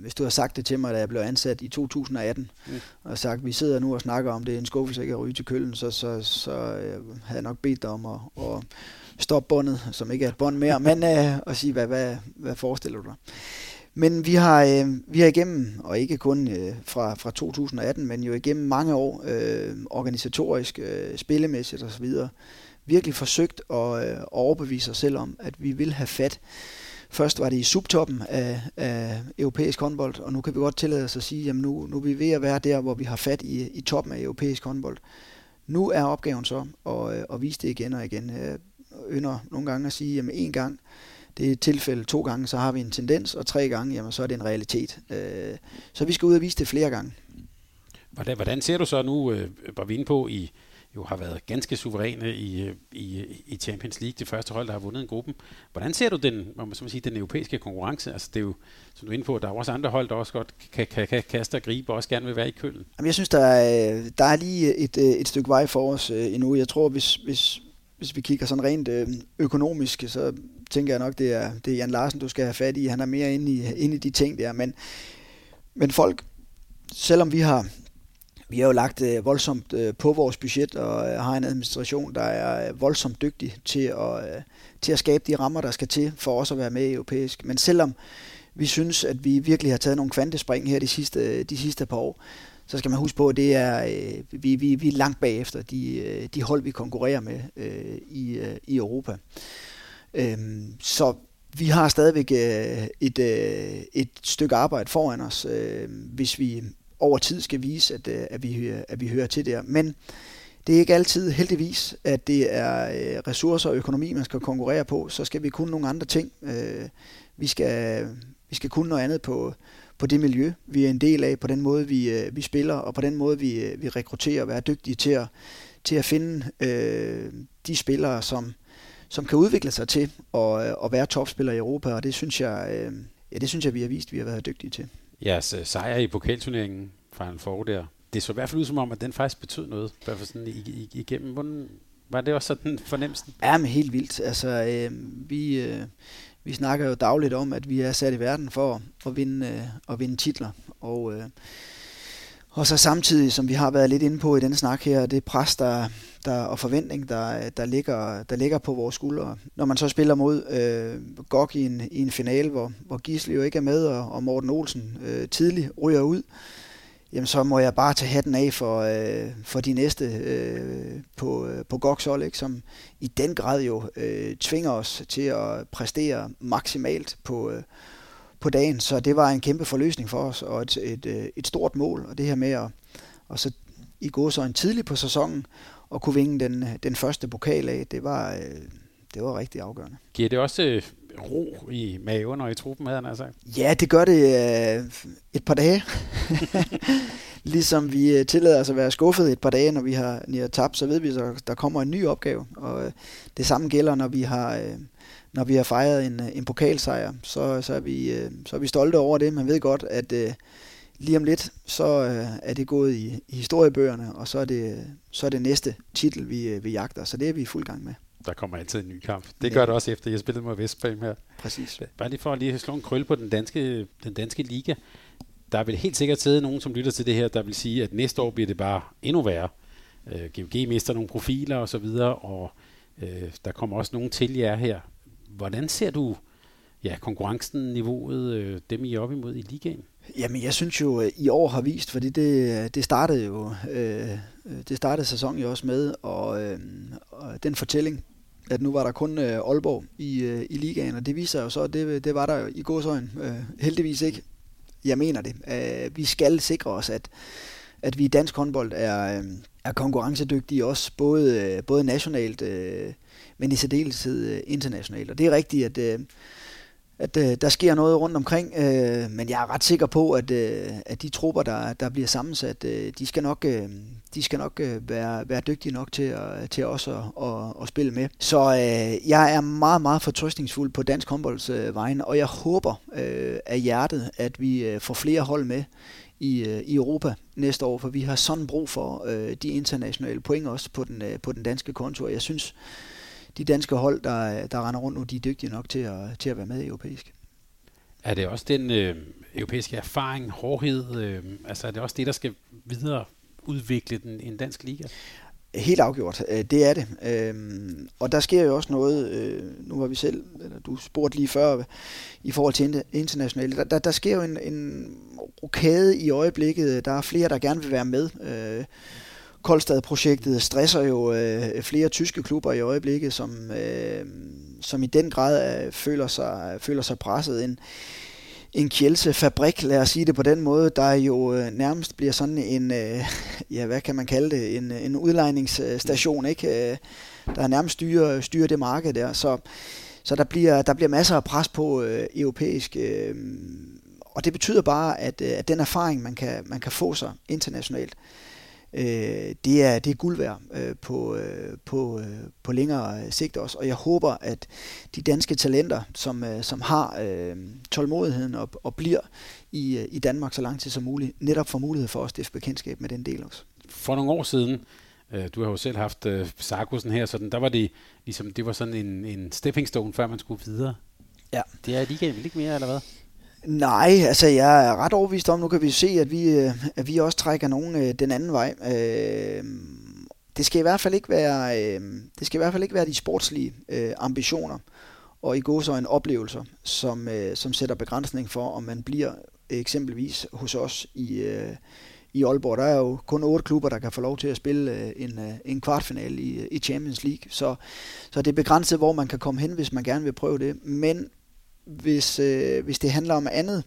C: hvis du har sagt det til mig, da jeg blev ansat i 2018, mm. og sagt, at vi sidder nu og snakker om, det er en skuffelse ikke at ryge til køllen, så, så, så øh, havde jeg nok bedt dig om at, at stoppe båndet, som ikke er et bånd mere, men øh, at sige, hvad, hvad, hvad forestiller du dig? Men vi har, øh, vi har igennem, og ikke kun øh, fra, fra 2018, men jo igennem mange år, øh, organisatorisk, øh, spillemæssigt osv., virkelig forsøgt at øh, overbevise os selv om, at vi vil have fat Først var det i subtoppen af, af europæisk håndbold, og nu kan vi godt tillade os at sige, at nu, nu er vi ved at være der, hvor vi har fat i, i toppen af europæisk håndbold. Nu er opgaven så at, øh, at vise det igen og igen. Øh, Ynder nogle gange at sige, at en gang, det er tilfælde, to gange, så har vi en tendens, og tre gange, jamen, så er det en realitet. Øh, så vi skal ud og vise det flere gange.
B: Hvordan, hvordan ser du så nu, øh, var vi inde på i jo har været ganske suveræne i, i, i Champions League, det første hold, der har vundet en gruppen. Hvordan ser du den, må man sige, den europæiske konkurrence? Altså det er jo, som du er inde på, der er også andre hold, der også godt kan, kan, kan kaste og gribe, og også gerne vil være i køllen.
C: Jamen, jeg synes, der er, der er lige et, et stykke vej for os øh, endnu. Jeg tror, hvis, hvis, hvis vi kigger sådan rent øh, økonomisk, så tænker jeg nok, det er, det er Jan Larsen, du skal have fat i. Han er mere inde i, inde i de ting der. Men, men folk, selvom vi har vi har jo lagt øh, voldsomt øh, på vores budget og øh, har en administration, der er øh, voldsomt dygtig til at, øh, til at skabe de rammer, der skal til for os at være med i europæisk. Men selvom vi synes, at vi virkelig har taget nogle kvantespring her de sidste, øh, de sidste par år, så skal man huske på, at det er, øh, vi, vi, vi er langt bagefter de, øh, de hold, vi konkurrerer med øh, i, øh, i Europa. Øh, så vi har stadigvæk øh, et, øh, et stykke arbejde foran os, øh, hvis vi over tid skal vise, at, øh, at, vi, at vi hører til der. Men det er ikke altid heldigvis, at det er øh, ressourcer og økonomi, man skal konkurrere på. Så skal vi kunne nogle andre ting. Øh, vi skal, vi skal kunne noget andet på, på det miljø, vi er en del af, på den måde, vi, vi spiller, og på den måde, vi, vi rekrutterer og være dygtige til at, til at finde øh, de spillere, som, som kan udvikle sig til at, at være topspillere i Europa, og det synes jeg, øh, ja, det synes jeg, vi har vist, vi har været dygtige til
B: jeres sejr i pokalturneringen fra en for der, det så i hvert fald ud som om, at den faktisk betød noget, i hvert fald sådan igennem. Hvordan, var det også sådan fornemmelsen?
C: Ja, men helt vildt. Altså, øh, vi, øh, vi snakker jo dagligt om, at vi er sat i verden for at vinde, øh, at vinde titler. Og, øh, og så samtidig, som vi har været lidt inde på i denne snak her, det pres der, der, og forventning, der, der, ligger, der ligger på vores skuldre. Når man så spiller mod øh, GOG i en, i en finale, hvor, hvor Gisle jo ikke er med, og, og Morten Olsen øh, tidligt ryger ud, jamen så må jeg bare tage hatten af for, øh, for de næste øh, på, øh, på Goxol, ikke, som i den grad jo øh, tvinger os til at præstere maksimalt på, øh, på dagen. Så det var en kæmpe forløsning for os, og et, et, øh, et stort mål. Og det her med at og så i går så en tidlig på sæsonen, og kunne vinge den, den første pokal af, det var, øh, det var rigtig afgørende.
B: Giver det også øh, ro i maven og i truppen, havde han sagt?
C: Ja, det gør det øh, et par dage. *laughs* ligesom vi øh, tillader os at være skuffet et par dage, når vi har, når vi har tabt, så ved vi, at der kommer en ny opgave. Og øh, det samme gælder, når vi har, øh, når vi har fejret en, øh, en pokalsejr. Så, så, er vi, øh, så er vi stolte over det. Man ved godt, at øh, lige om lidt, så øh, er det gået i, i historiebøgerne, og så er det, så er det næste titel, vi, øh, vi jagter. Så det er vi i fuld gang med.
B: Der kommer altid en ny kamp. Det gør ja. det også efter, jeg spillede mod Vestbrem her.
C: Præcis.
B: Bare lige for at lige slå en krølle på den danske, den danske liga. Der vil helt sikkert sidde nogen, som lytter til det her, der vil sige, at næste år bliver det bare endnu værre. Øh, GOG mister nogle profiler og så videre, og øh, der kommer også nogen til jer her. Hvordan ser du ja, konkurrencen, niveauet, øh, dem I er op imod i ligaen?
C: Jamen, jeg synes jo, at i år har vist, fordi det, det startede jo, øh, det startede sæsonen jo også med, og, øh, og den fortælling, at nu var der kun øh, Aalborg i, øh, i ligaen, og det viser jo så, at det, det var der i gåsøjen øh, heldigvis ikke. Jeg mener det. Øh, vi skal sikre os, at, at vi i dansk håndbold er, øh, er konkurrencedygtige også, både, øh, både nationalt, øh, men i særdeleshed øh, internationalt. Og det er rigtigt, at øh, at øh, der sker noget rundt omkring, øh, men jeg er ret sikker på, at, øh, at de trupper, der, der bliver sammensat, øh, de skal nok, øh, de skal nok øh, være, være dygtige nok til, at, til også at, at, at spille med. Så øh, jeg er meget, meget fortrøstningsfuld på dansk håndbolds øh, vegne, og jeg håber øh, af hjertet, at vi øh, får flere hold med i, øh, i Europa næste år, for vi har sådan brug for øh, de internationale point også på den, øh, på den danske konto, og jeg synes, de danske hold, der, der render rundt nu, de er dygtige nok til at, til at være med i europæisk.
B: Er det også den øh, europæiske erfaring, hårdhed, øh, altså er det også det, der skal videre udvikle den en dansk liga?
C: Helt afgjort, øh, det er det. Øhm, og der sker jo også noget, øh, nu var vi selv, eller du spurgte lige før, i forhold til internationale, der, der, der sker jo en, en rokade i øjeblikket, der er flere, der gerne vil være med. Koldstad-projektet stresser jo øh, flere tyske klubber i øjeblikket, som, øh, som i den grad øh, føler, sig, føler sig presset. En, en Kielse-fabrik, lad os sige det på den måde, der jo øh, nærmest bliver sådan en, øh, ja, hvad kan man kalde det, en, en udlejningsstation, ikke? Øh, der nærmest styrer, styrer det marked der, så, så der, bliver, der bliver masser af pres på øh, europæisk, øh, og det betyder bare, at, øh, at den erfaring, man kan, man kan få sig internationalt, øh, det, er, det er guld værd øh, på, øh, på, øh, på længere sigt også. Og jeg håber, at de danske talenter, som, øh, som har øh, tålmodigheden og, og bliver i, øh, i Danmark så lang tid som muligt, netop får mulighed for at stifte bekendtskab med den del også.
B: For nogle år siden, øh, du har jo selv haft øh, Sarkusen her, så der var det ligesom, det var sådan en, en stepping stone, før man skulle videre.
C: Ja.
B: Det er ligaen vel ikke mere, eller hvad?
C: Nej, altså jeg er ret overbevist om, nu kan vi se, at vi, øh, at vi også trækker nogen øh, den anden vej. Øh, det skal i hvert fald ikke være, det skal i hvert fald ikke være de sportslige ambitioner og i går så en oplevelser, som, som sætter begrænsning for, om man bliver eksempelvis hos os i, i Aalborg. Der er jo kun otte klubber, der kan få lov til at spille en, en kvartfinale i, i Champions League. Så, så det er begrænset, hvor man kan komme hen, hvis man gerne vil prøve det. Men hvis, øh, hvis det handler om andet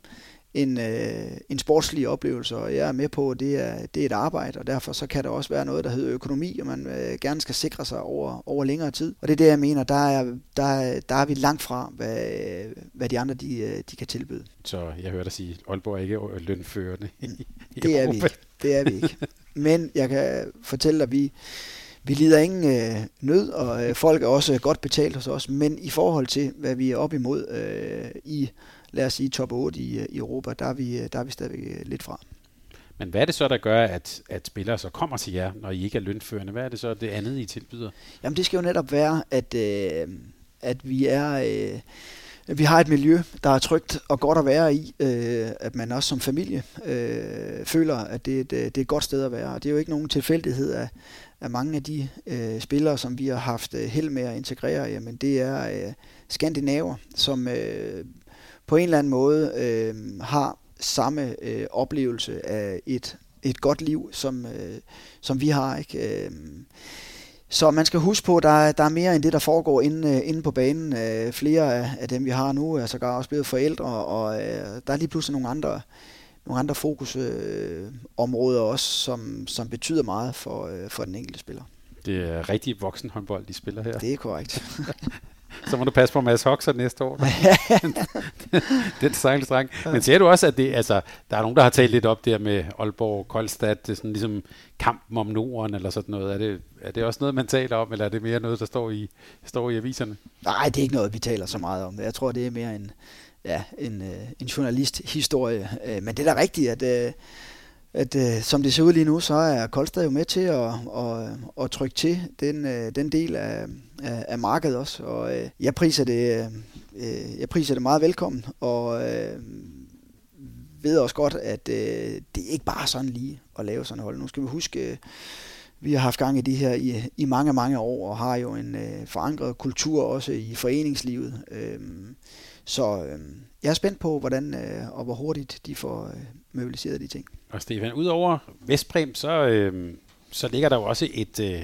C: end øh, en sportslig oplevelse, og jeg er med på, at det er, det er et arbejde, og derfor så kan der også være noget, der hedder økonomi, og man øh, gerne skal sikre sig over, over længere tid. Og det er det, jeg mener, der er, der, der er vi langt fra, hvad, hvad de andre de, øh, de kan tilbyde.
B: Så jeg hørte dig sige, Aalborg er ikke lønførende i,
C: i Det er vi ikke. Det er vi ikke. Men jeg kan fortælle dig, at vi, vi lider ingen øh, nød, og øh, folk er også godt betalt hos os, men i forhold til, hvad vi er op imod øh, i, lad os sige, top 8 i, øh, i Europa, der er, vi, øh, der er vi stadigvæk øh, lidt fra.
B: Men hvad er det så, der gør, at, at spillere så kommer til jer, når I ikke er lønførende? Hvad er det så, det andet, I tilbyder?
C: Jamen, det skal jo netop være, at, øh, at vi er... Øh, vi har et miljø, der er trygt og godt at være i, øh, at man også som familie øh, føler, at det er, et, det er et godt sted at være. Og det er jo ikke nogen tilfældighed, at, at mange af de øh, spillere, som vi har haft øh, held med at integrere, jamen det er øh, skandinaver, som øh, på en eller anden måde øh, har samme øh, oplevelse af et et godt liv, som, øh, som vi har. Ikke? Øh, så man skal huske på, at der, der er mere end det, der foregår inde, øh, inde på banen. Øh, flere af, af dem, vi har nu, er sågar også blevet forældre, og øh, der er lige pludselig nogle andre, nogle andre fokusområder øh, også, som, som betyder meget for, øh, for den enkelte spiller.
B: Det er rigtig voksenhåndbold, de spiller her.
C: Det er korrekt. *laughs*
B: så må du passe på Mads Hoxer næste år. *laughs* *laughs* den stakkels dreng. Men ser du også, at det, altså, der er nogen, der har talt lidt op der med Aalborg, Koldstad, det er sådan ligesom kampen om Norden eller sådan noget. Er det, er det også noget, man taler om, eller er det mere noget, der står i, står i aviserne?
C: Nej, det er ikke noget, vi taler så meget om. Jeg tror, det er mere en, ja, en, øh, en journalist-historie. Øh, men det er da rigtigt, at øh, at øh, som det ser ud lige nu, så er Koldstad jo med til at, at, at trykke til den, øh, den del af, af, af markedet også, og øh, jeg priser det øh, øh, jeg priser det meget velkommen, og øh, ved også godt, at øh, det er ikke bare sådan lige at lave sådan et hold. Nu skal vi huske, øh, vi har haft gang i det her i, i mange, mange år, og har jo en øh, forankret kultur også i foreningslivet. Øh, så øh, jeg er spændt på, hvordan øh, og hvor hurtigt de får øh, mobiliseret de ting.
B: Og Stefan, udover Vestprem, så, øh, så ligger der jo også et, øh,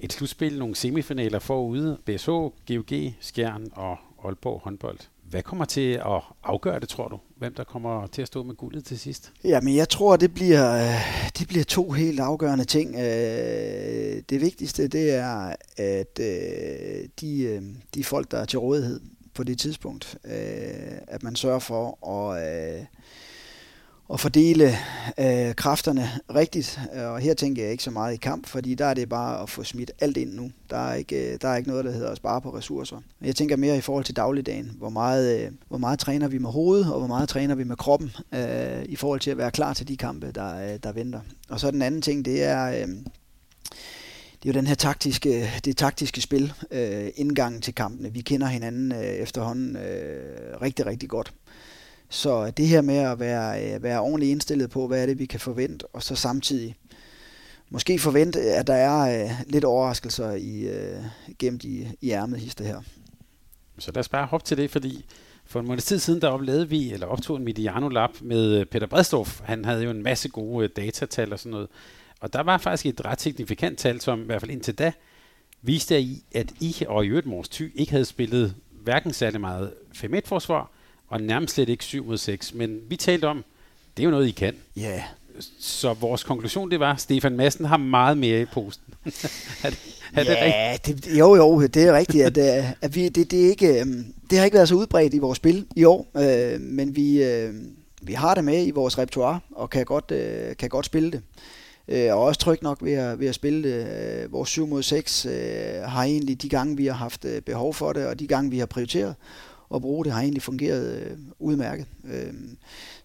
B: et slutspil, nogle semifinaler forude. BSH, GOG, Skjern og Aalborg håndbold. Hvad kommer til at afgøre det, tror du? Hvem der kommer til at stå med guldet til sidst?
C: Ja, men jeg tror, det bliver, det bliver to helt afgørende ting. Øh, det vigtigste, det er, at øh, de, øh, de folk, der er til rådighed på det tidspunkt, øh, at man sørger for at øh, at fordele øh, kræfterne rigtigt. Og her tænker jeg ikke så meget i kamp, fordi der er det bare at få smidt alt ind nu. Der er ikke, øh, der er ikke noget, der hedder at spare på ressourcer. Jeg tænker mere i forhold til dagligdagen. Hvor meget, øh, hvor meget træner vi med hovedet, og hvor meget træner vi med kroppen, øh, i forhold til at være klar til de kampe, der, øh, der venter. Og så den anden ting, det er... Øh, det er jo den her taktiske, det taktiske spil, øh, indgangen til kampene. Vi kender hinanden øh, efterhånden øh, rigtig, rigtig godt. Så det her med at være, øh, være ordentligt indstillet på, hvad er det, vi kan forvente, og så samtidig måske forvente, at der er øh, lidt overraskelser i, øh, gemt i, i ærmet hister her.
B: Så lad os bare hoppe til det, fordi for en måned tid siden, der oplevede vi, eller optog en Mediano Lab med øh, Peter Bredstorff. Han havde jo en masse gode øh, datatal og sådan noget. Og der var faktisk et ret signifikant tal, som i hvert fald indtil da viste I, at I og i øvrigt Mors Thy ikke havde spillet hverken særlig meget 5-1-forsvar, og nærmest slet ikke 7 mod 6. Men vi talte om, det er jo noget, I kan.
C: Ja. Yeah.
B: Så vores konklusion, det var, at Stefan Madsen har meget mere i posten. *laughs*
C: er det, er ja, det, det jo jo, det er rigtigt, at, øh, at vi, det, det, er ikke, øhm, det har ikke været så udbredt i vores spil i år, øh, men vi, øh, vi har det med i vores repertoire, og kan godt, øh, kan godt spille det. Øh, og også tryg nok ved at, ved at spille det. Øh, vores 7 mod 6 øh, har egentlig de gange, vi har haft øh, behov for det, og de gange, vi har prioriteret, at bruge det, har egentlig fungeret øh, udmærket. Øh,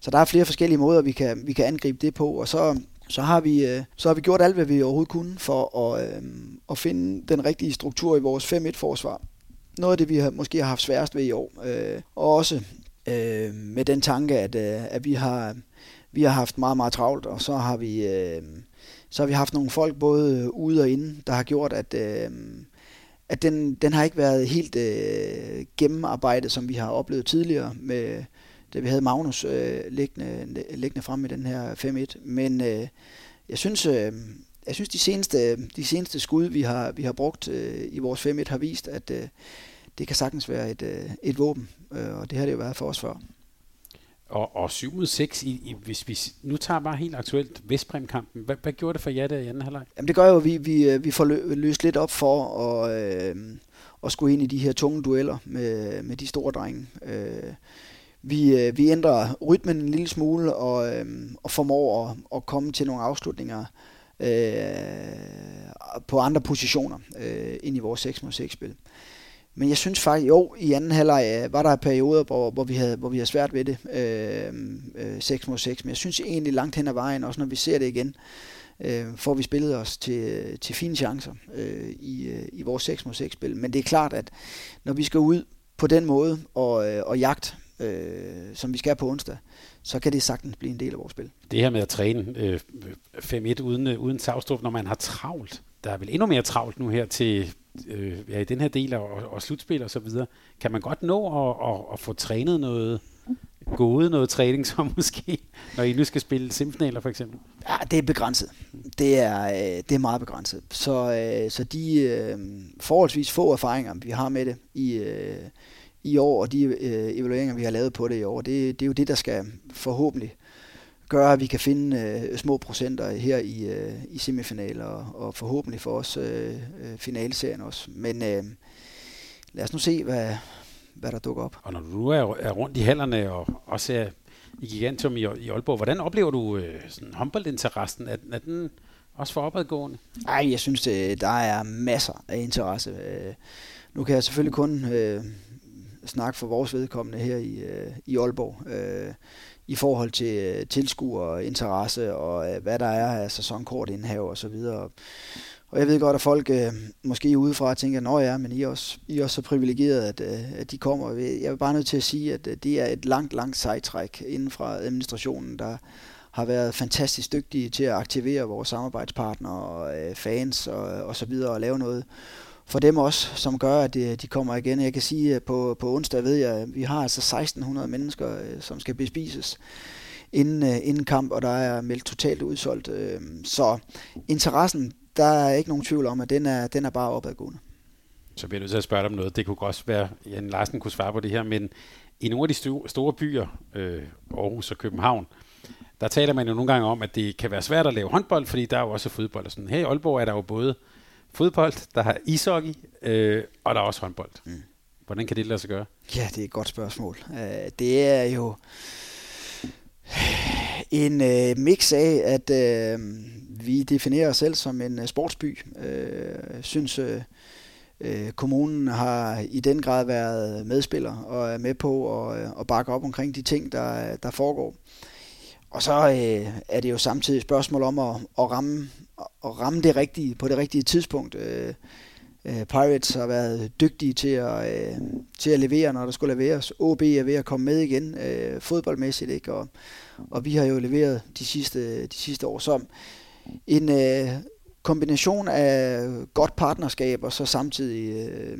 C: så der er flere forskellige måder, vi kan, vi kan angribe det på, og så, så, har vi, øh, så har vi gjort alt, hvad vi overhovedet kunne for at, øh, at finde den rigtige struktur i vores 5-1-forsvar. Noget af det, vi har, måske har haft sværest ved i år. Øh, og også øh, med den tanke, at, øh, at vi har vi har haft meget, meget travlt, og så har vi, øh, så har vi haft nogle folk både øh, ude og inde, der har gjort, at, øh, at den, den har ikke været helt øh, gennemarbejdet, som vi har oplevet tidligere, med, da vi havde Magnus øh, liggende, liggende frem med den her 5-1. Men øh, jeg synes, øh, jeg synes de, seneste, de seneste skud, vi har, vi har brugt øh, i vores 5-1, har vist, at øh, det kan sagtens være et, øh, et våben, øh, og det har det jo været for os før.
B: Og, og 7 mod 6, i, i, hvis vi nu tager bare helt aktuelt Vestbrem-kampen, hvad, hvad gjorde det for jer der i anden halvleg?
C: Jamen det gør jo, at vi, vi, øh, vi får løst lidt op for at, øh, at skulle ind i de her tunge dueller med, med de store drenge. Øh, vi, øh, vi ændrer rytmen en lille smule og, øh, og formår at, at komme til nogle afslutninger øh, på andre positioner øh, ind i vores 6 mod 6 spil. Men jeg synes faktisk, jo, i anden halvleg øh, var der perioder, hvor, hvor, vi havde, hvor vi havde svært ved det, øh, øh, 6 mod 6. Men jeg synes egentlig langt hen ad vejen, også når vi ser det igen, øh, får vi spillet os til, til fine chancer øh, i, øh, i vores 6 mod 6 spil. Men det er klart, at når vi skal ud på den måde og, øh, og jagt, øh, som vi skal på onsdag, så kan det sagtens blive en del af vores spil.
B: Det her med at træne øh, 5-1 uden, øh, uden savstrup, når man har travlt, der er vel endnu mere travlt nu her til øh, ja, i den her del af og, og slutspil og så videre. Kan man godt nå at, at, at få trænet noget, gået noget træning *laughs* så måske, når I nu skal spille semifinaler for eksempel?
C: Ja, det er begrænset. Det er, øh, det er meget begrænset. Så, øh, så de øh, forholdsvis få erfaringer, vi har med det i, øh, i år, og de øh, evalueringer, vi har lavet på det i år, det, det er jo det, der skal forhåbentlig gøre, at vi kan finde øh, små procenter her i, øh, i semifinaler, og, og forhåbentlig for os øh, øh, finalserien også. Men øh, lad os nu se, hvad, hvad der dukker op.
B: Og når du er, er rundt i hallerne og også er i Gigantum i, i Aalborg, hvordan oplever du øh, sådan håndboldinteressen? Er, er den også for opadgående?
C: Ej, jeg synes, det, der er masser af interesse. Øh, nu kan jeg selvfølgelig kun øh, snakke for vores vedkommende her i, øh, i Aalborg. Øh, i forhold til øh, tilskuer, interesse og øh, hvad der er af sæsonkortindhav og så videre. Og jeg ved godt, at folk øh, måske udefra tænker, at ja, men I er også, I er også så privilegerede, at, øh, at de kommer. Jeg er bare nødt til at sige, at øh, det er et langt, langt sejtræk inden fra administrationen, der har været fantastisk dygtige til at aktivere vores samarbejdspartnere og øh, fans og, og så videre og lave noget for dem også, som gør, at de, kommer igen. Jeg kan sige, at på, på onsdag ved jeg, at vi har altså 1600 mennesker, øh, som skal bespises inden, øh, inden kamp, og der er meldt totalt udsolgt. Øhm, så interessen, der er ikke nogen tvivl om, at den er, den er bare opadgående.
B: Så bliver jeg nødt til at spørge dig om noget. Det kunne også være, Jan Larsen kunne svare på det her, men i nogle af de store, byer, øh, Aarhus og København, der taler man jo nogle gange om, at det kan være svært at lave håndbold, fordi der er jo også fodbold og sådan. Her i Aalborg er der jo både fodbold, der har ishockey, øh, og der er også håndbold. Mm. Hvordan kan det lade sig gøre?
C: Ja, det er et godt spørgsmål. Uh, det er jo en uh, mix af, at uh, vi definerer os selv som en uh, sportsby. Uh, synes uh, uh, kommunen har i den grad været medspiller og er med på at, uh, at bakke op omkring de ting, der, der foregår. Og så øh, er det jo samtidig et spørgsmål om at, at, ramme, at ramme det rigtige på det rigtige tidspunkt. Øh, øh, Pirates har været dygtige til at, øh, til at levere, når der skulle leveres. OB er ved at komme med igen øh, fodboldmæssigt, ikke? Og, og vi har jo leveret de sidste, de sidste år. Så en øh, kombination af godt partnerskab og så samtidig øh,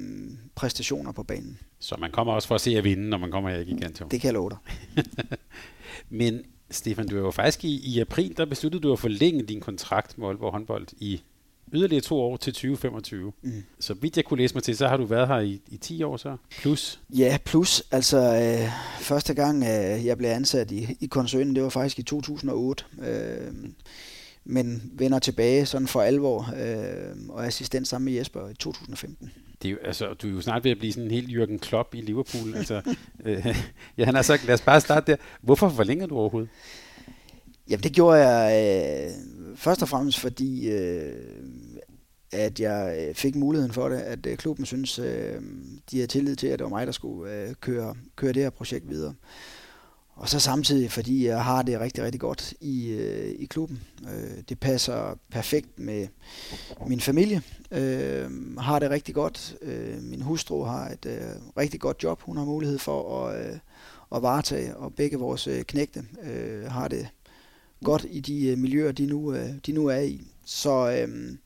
C: præstationer på banen.
B: Så man kommer også for at se at vinde, når man kommer her i Gigantum?
C: Det kan jeg love dig. *laughs*
B: Men Stefan, du er jo faktisk i, i april, der besluttede du at forlænge din kontrakt med Aalborg håndbold i yderligere to år til 2025. Mm. Så vidt jeg kunne læse mig til, så har du været her i, i 10 år så, plus?
C: Ja, plus. Altså, øh, første gang øh, jeg blev ansat i, i koncernen, det var faktisk i 2008. Øh, men vender tilbage sådan for alvor øh, og assistent sammen med Jesper i 2015
B: det er jo, altså, du er jo snart ved at blive sådan en helt Jürgen Klopp i Liverpool. altså, *laughs* øh, ja, han har sagt, lad os bare starte der. Hvorfor forlænger du overhovedet?
C: Jamen det gjorde jeg øh, først og fremmest fordi, øh, at jeg øh, fik muligheden for det, at øh, klubben synes, øh, de har tillid til, at det var mig, der skulle øh, køre, køre det her projekt videre. Og så samtidig, fordi jeg har det rigtig, rigtig godt i, øh, i klubben. Øh, det passer perfekt med min familie. Øh, har det rigtig godt. Øh, min hustru har et øh, rigtig godt job. Hun har mulighed for at, øh, at varetage, og begge vores øh, knægte øh, har det godt i de øh, miljøer, de nu, øh, de nu er i. Så øh,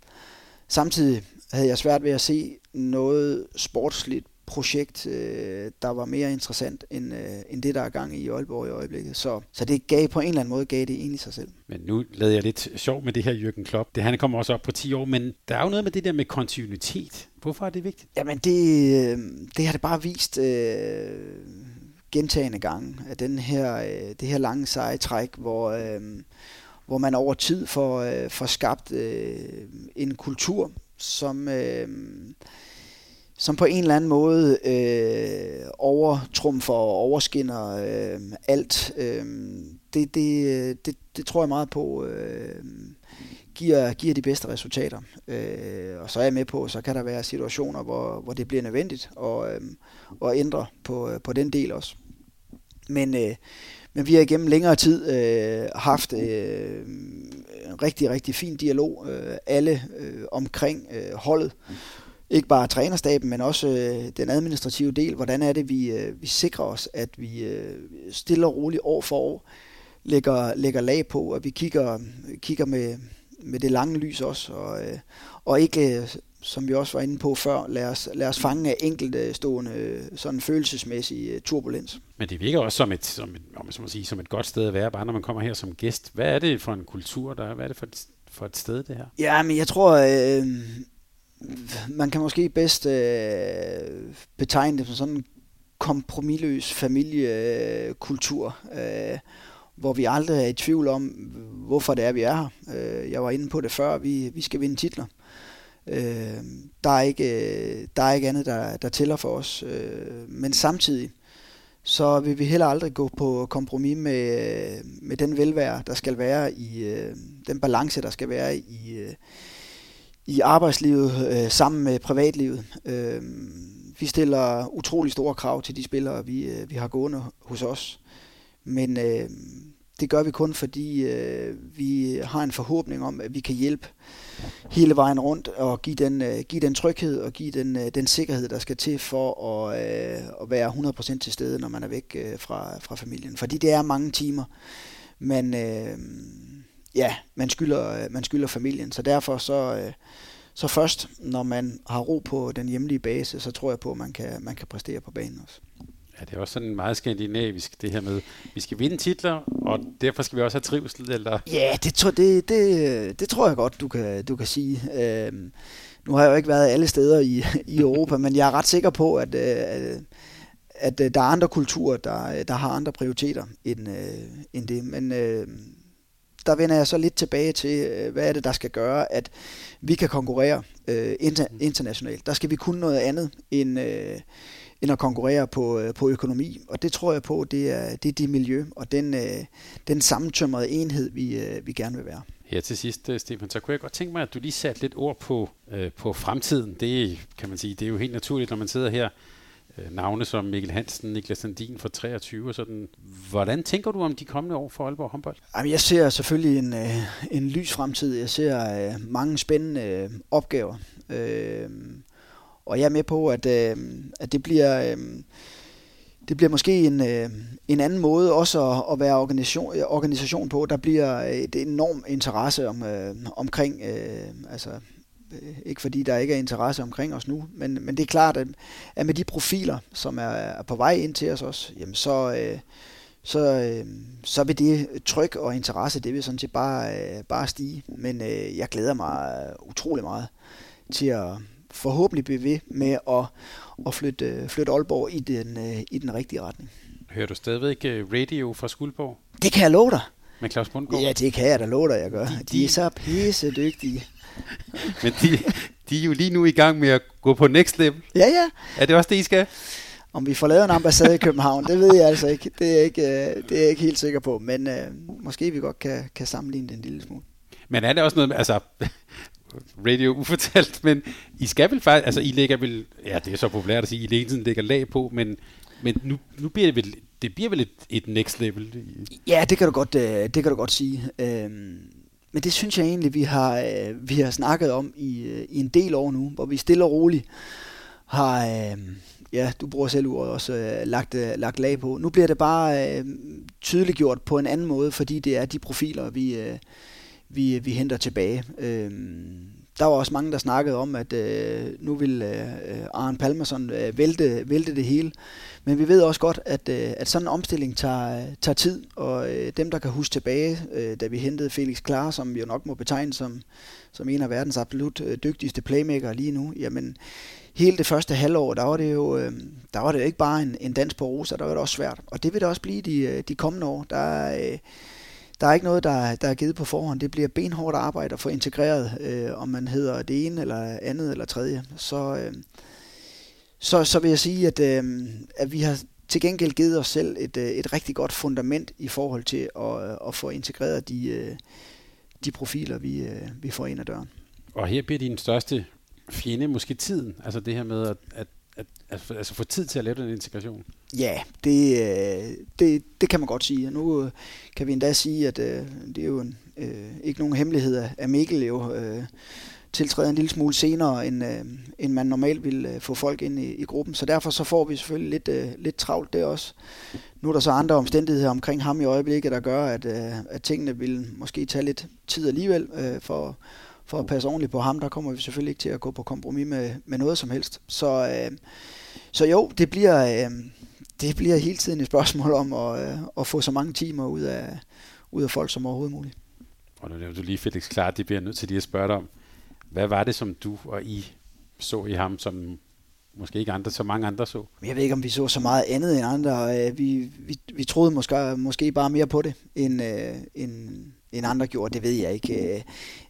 C: samtidig havde jeg svært ved at se noget sportsligt projekt, øh, der var mere interessant end, øh, end det, der er gang i Aalborg i øjeblikket. Så, så det gav på en eller anden måde gav det egentlig sig selv.
B: Men nu lavede jeg lidt sjov med det her Jürgen Klopp. Det, han kommer også op på 10 år, men der er jo noget med det der med kontinuitet. Hvorfor er det vigtigt?
C: Jamen det, øh, det har det bare vist øh, gentagende gange, at den her, øh, det her lange seje træk, hvor, øh, hvor man over tid får, øh, får skabt øh, en kultur, som... Øh, som på en eller anden måde øh, overtrumfer og overskinner øh, alt. Øh, det, det, det, det tror jeg meget på øh, giver, giver de bedste resultater. Øh, og så er jeg med på, så kan der være situationer, hvor, hvor det bliver nødvendigt at, øh, at ændre på, øh, på den del også. Men, øh, men vi har igennem længere tid øh, haft øh, en rigtig, rigtig fin dialog, øh, alle øh, omkring øh, holdet ikke bare trænerstaben, men også øh, den administrative del. Hvordan er det, vi, øh, vi sikrer os, at vi øh, stille og roligt år for år lægger, lægger lag på, at vi kigger, kigger med, med det lange lys også, og, øh, og ikke, øh, som vi også var inde på før, lad os, lad os fange af enkelte stående øh, sådan følelsesmæssig øh, turbulens.
B: Men det virker også som et, som et, om man sige, som et godt sted at være, bare når man kommer her som gæst. Hvad er det for en kultur, der er? Hvad er det for et, for et sted, det her?
C: Ja, men jeg tror, øh, man kan måske bedst øh, betegne det som sådan en kompromilløs familiekultur, øh, hvor vi aldrig er i tvivl om, hvorfor det er, vi er her. Øh, jeg var inde på det før, vi, vi skal vinde titler. Øh, der, er ikke, øh, der er ikke andet, der, der tæller for os. Øh, men samtidig, så vil vi heller aldrig gå på kompromis med, med den velvære, der skal være i øh, den balance, der skal være i, øh, i arbejdslivet øh, sammen med privatlivet. Øh, vi stiller utrolig store krav til de spillere, vi, øh, vi har gående hos os. Men øh, det gør vi kun, fordi øh, vi har en forhåbning om, at vi kan hjælpe hele vejen rundt og give den, øh, give den tryghed og give den, øh, den sikkerhed, der skal til for at, øh, at være 100% til stede, når man er væk øh, fra, fra familien. Fordi det er mange timer, men øh, ja, man skylder, man skylder familien. Så derfor så, øh, så først, når man har ro på den hjemlige base, så tror jeg på, at man kan, man kan præstere på banen også.
B: Ja, det er også sådan meget skandinavisk, det her med, vi skal vinde titler, og derfor skal vi også have trivsel, eller?
C: Ja, det, tror, det, det, det tror jeg godt, du kan, du kan sige. Øhm, nu har jeg jo ikke været alle steder i, *laughs* i Europa, men jeg er ret sikker på, at, øh, at øh, der er andre kulturer, der, der har andre prioriteter end, øh, end det. Men øh, der vender jeg så lidt tilbage til, øh, hvad er det, der skal gøre, at vi kan konkurrere øh, inter, internationalt. Der skal vi kunne noget andet end... Øh, end at konkurrere på, øh, på økonomi. Og det tror jeg på, det er det, er det miljø og den, øh, den sammentømrede enhed, vi, øh, vi gerne vil være.
B: Her til sidst, Stefan, så kunne jeg godt tænke mig, at du lige satte lidt ord på, øh, på fremtiden. Det kan man sige, det er jo helt naturligt, når man sidder her. Øh, navne som Mikkel Hansen, Niklas Sandin for 23 og sådan. Hvordan tænker du om de kommende år for Aalborg håndbold?
C: Jamen, jeg ser selvfølgelig en, øh, en lys fremtid. Jeg ser øh, mange spændende opgaver. Og jeg er med på, at, at det bliver... Det bliver måske en, en anden måde også at, at være organisation, organisation på. Der bliver et enormt interesse om, omkring, altså ikke fordi der ikke er interesse omkring os nu, men, men det er klart, at, at med de profiler, som er, er på vej ind til os også, jamen så, øh, så, øh, så vil det tryk og interesse, det vil sådan set bare, øh, bare stige. Men øh, jeg glæder mig utrolig meget til at, forhåbentlig blive ved med at, at flytte, flytte Aalborg i den, øh, i den rigtige retning.
B: Hører du stadigvæk øh, radio fra Skuldborg?
C: Det kan jeg love dig.
B: Med Claus Bundgaard?
C: Ja, det kan jeg da love dig, jeg gør. De, de er så pisse dygtige. *laughs*
B: Men de, de er jo lige nu i gang med at gå på next level.
C: Ja, ja.
B: Er det også det, I skal?
C: Om vi får lavet en ambassade i København, det ved jeg altså ikke. Det er ikke, øh, det er jeg ikke helt sikker på. Men øh, måske vi godt kan, kan sammenligne det en lille smule.
B: Men er det også noget, altså, radio ufortalt, men I skal vel faktisk, altså I lægger vel, ja det er så populært at sige, I hele tiden lægger lag på, men, men nu, nu bliver det vel, det bliver vel et, et next level?
C: Ja, det kan du godt, øh, det kan du godt sige. Øhm, men det synes jeg egentlig, vi har, øh, vi har snakket om i, øh, i en del år nu, hvor vi stille og roligt har, øh, ja, du bruger selv ordet også, øh, lagt, øh, lagt lag på. Nu bliver det bare tydeliggjort på en anden måde, fordi det er de profiler, vi, vi, vi henter tilbage. Øh, der var også mange, der snakkede om, at øh, nu vil øh, øh Arne Palmerson øh, vælte, vælte det hele. Men vi ved også godt, at, øh, at sådan en omstilling tager, øh, tager tid, og øh, dem, der kan huske tilbage, øh, da vi hentede Felix Klar, som vi jo nok må betegne som, som en af verdens absolut øh, dygtigste playmaker lige nu, jamen hele det første halvår, der var det jo øh, der var det ikke bare en, en dans på rosa, der var det også svært. Og det vil det også blive de, øh, de kommende år. Der øh, der er ikke noget, der, der er givet på forhånd. Det bliver benhårdt arbejde at få integreret, øh, om man hedder det ene eller andet eller tredje. Så, øh, så, så vil jeg sige, at, øh, at vi har til gengæld givet os selv et, øh, et rigtig godt fundament i forhold til at, øh, at få integreret de, øh, de profiler, vi, øh, vi får ind ad døren.
B: Og her bliver din største fjende måske tiden. Altså det her med at, at at, at, altså få tid til at lave den integration?
C: Ja, det, øh, det, det kan man godt sige. Og nu øh, kan vi endda sige, at øh, det er jo en, øh, ikke nogen hemmelighed, at Mikkel jo øh, en lille smule senere, end, øh, end man normalt vil øh, få folk ind i, i gruppen. Så derfor så får vi selvfølgelig lidt, øh, lidt travlt det også. Nu er der så andre omstændigheder omkring ham i øjeblikket, der gør, at, øh, at tingene vil måske tage lidt tid alligevel øh, for, for at passe ordentligt på ham. Der kommer vi selvfølgelig ikke til at gå på kompromis med, med noget som helst. Så, øh, så jo, det bliver, øh, det bliver hele tiden et spørgsmål om at, øh, at få så mange timer ud af, ud af folk som overhovedet muligt.
B: Og nu nævnte du lige Felix klart, det bliver nødt til lige at spørge dig om. Hvad var det, som du og I så i ham, som måske ikke andre, så mange andre så?
C: Jeg ved ikke, om vi så så meget andet end andre. Øh, vi, vi, vi troede måske, måske bare mere på det, end, øh, end, end andre gjorde. Det ved jeg ikke. Øh,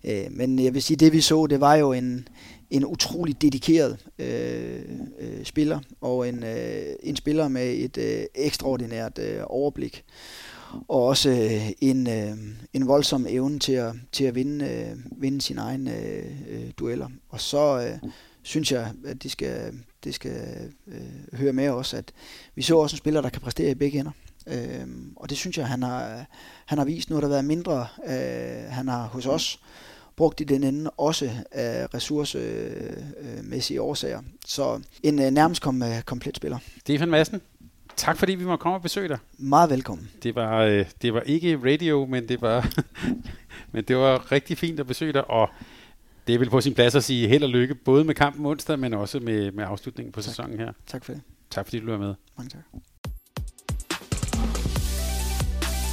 C: øh, men jeg vil sige, det vi så, det var jo en, en utrolig dedikeret øh, øh, spiller, og en, øh, en spiller med et øh, ekstraordinært øh, overblik og også øh, en, øh, en voldsom evne til at, til at vinde, øh, vinde sine egne øh, øh dueller. Og så øh, synes jeg, at det skal, det skal øh, høre med os, at vi så også en spiller, der kan præstere i begge ender. Øh, og det synes jeg, han har, han har vist. Nu har der været mindre, øh, han har hos os brugt i den ende, også af ressourcemæssige årsager. Så en øh, nærmest kom, øh, komplet spiller.
B: Stefan Madsen, Tak fordi vi må komme og besøge dig.
C: Meget velkommen.
B: Det var, øh, det var ikke radio, men det var, *laughs* men det var rigtig fint at besøge dig, og det er vel på sin plads at sige held og lykke, både med kampen onsdag, men også med, med afslutningen på tak. sæsonen her.
C: Tak for det.
B: Tak fordi du var med.
C: Mange tak.